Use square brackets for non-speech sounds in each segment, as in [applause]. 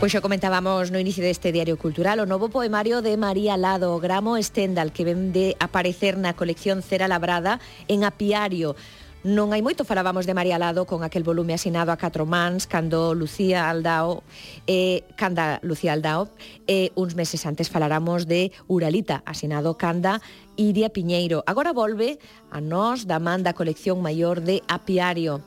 Pois xa comentábamos no inicio deste Diario Cultural o novo poemario de María Lado Gramo Stendhal que ven de aparecer na colección Cera Labrada en Apiario. Non hai moito falábamos de María Lado con aquel volume asinado a catro mans cando Lucía Aldao eh, canda Lucía Aldao eh, uns meses antes faláramos de Uralita asinado canda Iria Piñeiro. Agora volve a nós da man da colección maior de Apiario.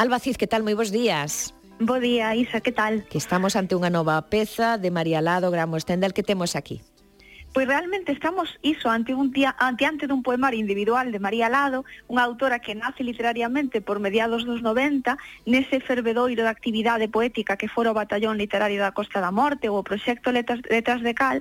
Alba Cid, que tal? Moi bons días. Bo día, Isa, que tal? Que estamos ante unha nova peza de María Lado Gramo Stendhal que temos aquí. Pois realmente estamos iso ante un día ante ante dun poemario individual de María Lado, unha autora que nace literariamente por mediados dos 90 nese fervedoiro de actividade poética que fora o Batallón Literario da Costa da Morte ou o Proxecto Letras, Letras de Cal,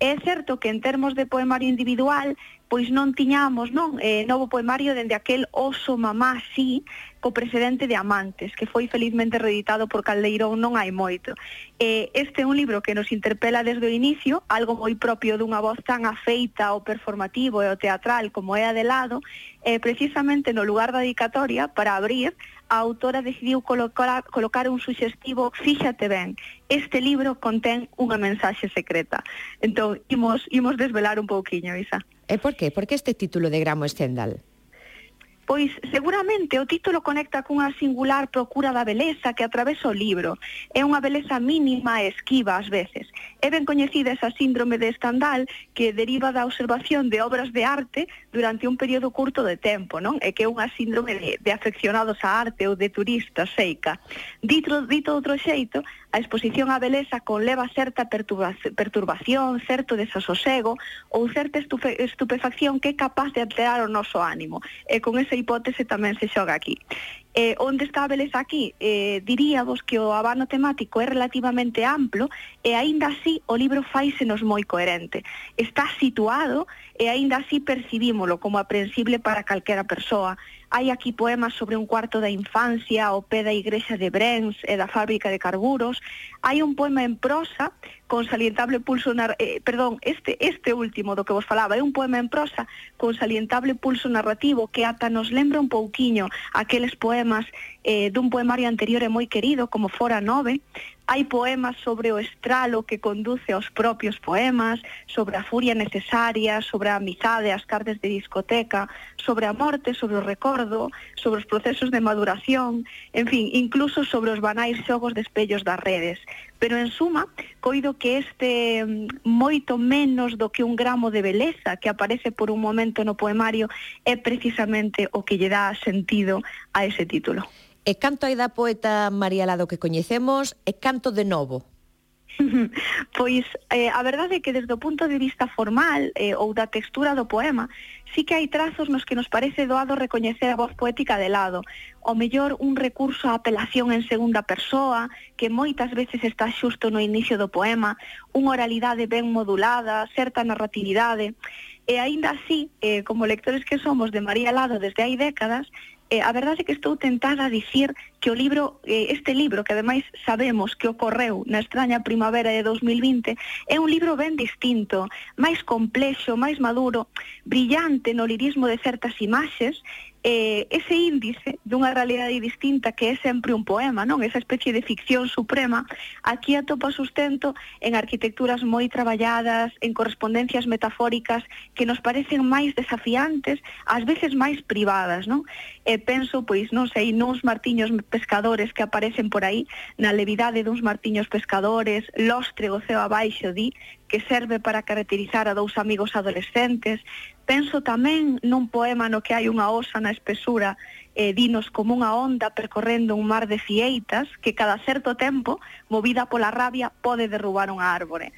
É certo que en termos de poemario individual pois non tiñamos non eh, novo poemario dende aquel Oso Mamá Sí, co precedente de Amantes, que foi felizmente reeditado por Caldeirón non hai moito. Eh, este é un libro que nos interpela desde o inicio, algo moi propio dunha voz tan afeita ao performativo e ao teatral como é a de lado, eh, precisamente no lugar da dedicatoria, para abrir, a autora decidiu colocar, colocar un suxestivo Fíxate ben, este libro contén unha mensaxe secreta. Entón, imos, imos desvelar un pouquiño, Isa. E por qué? Por que este título de Gramo Stendhal? Pois seguramente o título conecta cunha singular procura da beleza que atravesa o libro. É unha beleza mínima e esquiva ás veces, É ben coñecida esa síndrome de escandal que deriva da observación de obras de arte durante un período curto de tempo, non? É que é unha síndrome de, de afeccionados á arte ou de turistas seica. Dito, dito outro xeito, a exposición á beleza conleva certa perturbación, certo desasosego ou certa estupe, estupefacción que é capaz de alterar o noso ánimo. E con esa hipótese tamén se xoga aquí eh, onde estábeles aquí, eh, diríamos que o abano temático é relativamente amplo e aínda así o libro faise nos moi coherente. Está situado e aínda así percibímolo como aprensible para calquera persoa. Hai aquí poemas sobre un cuarto da infancia, o pé da igrexa de Brens e da fábrica de carburos. Hai un poema en prosa con salientable pulso nar... eh, perdón, este este último do que vos falaba, é un poema en prosa con salientable pulso narrativo que ata nos lembra un pouquiño aqueles poemas eh, dun poemario anterior e moi querido como Fora Nove, hai poemas sobre o estralo que conduce aos propios poemas, sobre a furia necesaria, sobre a amizade, as cartas de discoteca, sobre a morte, sobre o recordo, sobre os procesos de maduración, en fin, incluso sobre os banais xogos de espellos das redes. Pero, en suma, coido que este mm, moito menos do que un gramo de beleza que aparece por un momento no poemario é precisamente o que lle dá sentido a ese título. E canto hai da poeta María Lado que coñecemos e canto de novo? [laughs] pois eh, a verdade é que desde o punto de vista formal eh, ou da textura do poema sí que hai trazos nos que nos parece doado recoñecer a voz poética de lado o mellor un recurso a apelación en segunda persoa que moitas veces está xusto no inicio do poema unha oralidade ben modulada certa narratividade e aínda así, eh, como lectores que somos de María Lado desde hai décadas eh, a verdade é que estou tentada a dicir que o libro, eh, este libro, que ademais sabemos que ocorreu na extraña primavera de 2020, é un libro ben distinto, máis complexo, máis maduro, brillante no lirismo de certas imaxes, eh, ese índice dunha realidade distinta que é sempre un poema, non? Esa especie de ficción suprema, aquí atopa sustento en arquitecturas moi traballadas, en correspondencias metafóricas que nos parecen máis desafiantes, ás veces máis privadas, non? E penso, pois, non sei, nuns martiños pescadores que aparecen por aí, na levidade duns martiños pescadores, lostre o ceo abaixo, di, que serve para caracterizar a dous amigos adolescentes. Penso tamén nun poema no que hai unha osa na espesura eh, dinos como unha onda percorrendo un mar de fieitas que cada certo tempo, movida pola rabia, pode derrubar unha árbore.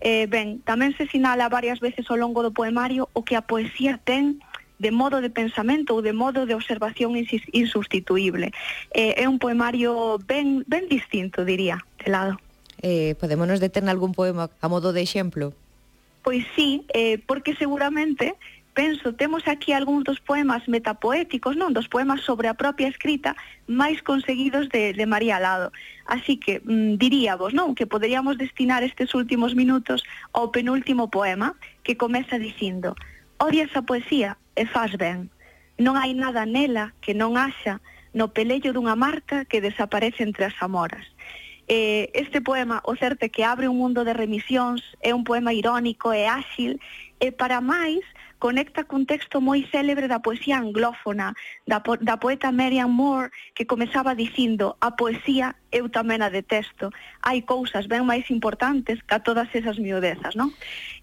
Eh, ben, tamén se sinala varias veces ao longo do poemario o que a poesía ten de modo de pensamento ou de modo de observación insustituible. Eh, é un poemario ben, ben distinto, diría, de lado eh, podémonos deter algún poema a modo de exemplo? Pois sí, eh, porque seguramente penso, temos aquí algúns dos poemas metapoéticos, non, dos poemas sobre a propia escrita máis conseguidos de, de María Lado. Así que mm, diríamos, non, que poderíamos destinar estes últimos minutos ao penúltimo poema que comeza dicindo Odias a poesía e faz ben. Non hai nada nela que non haxa no pelello dunha marca que desaparece entre as amoras. Eh, este poema, O certe que abre un mundo de remisións, é un poema irónico e áxil e para máis conecta cun texto moi célebre da poesía anglófona, da, po da poeta Marian Moore, que comezaba dicindo a poesía eu tamén a detesto, hai cousas ben máis importantes ca todas esas miudezas, non?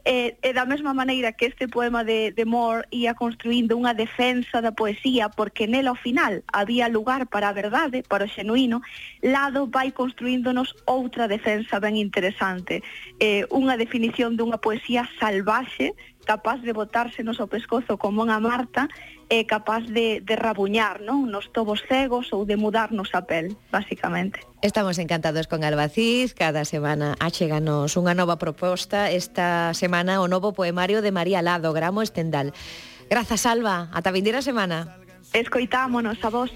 E, e da mesma maneira que este poema de, de Moore ia construindo unha defensa da poesía porque nela ao final había lugar para a verdade, para o xenuíno, Lado vai construíndonos outra defensa ben interesante, eh, unha definición dunha poesía salvaxe capaz de botarse no seu pescozo como unha marta e capaz de, de rabuñar non? nos tobos cegos ou de mudarnos a pel, basicamente. Estamos encantados con Albacís, cada semana acheganos unha nova proposta, esta semana o novo poemario de María Lado, Gramo Estendal. Grazas, Alba, ata vindeira semana. Escoitámonos a vos.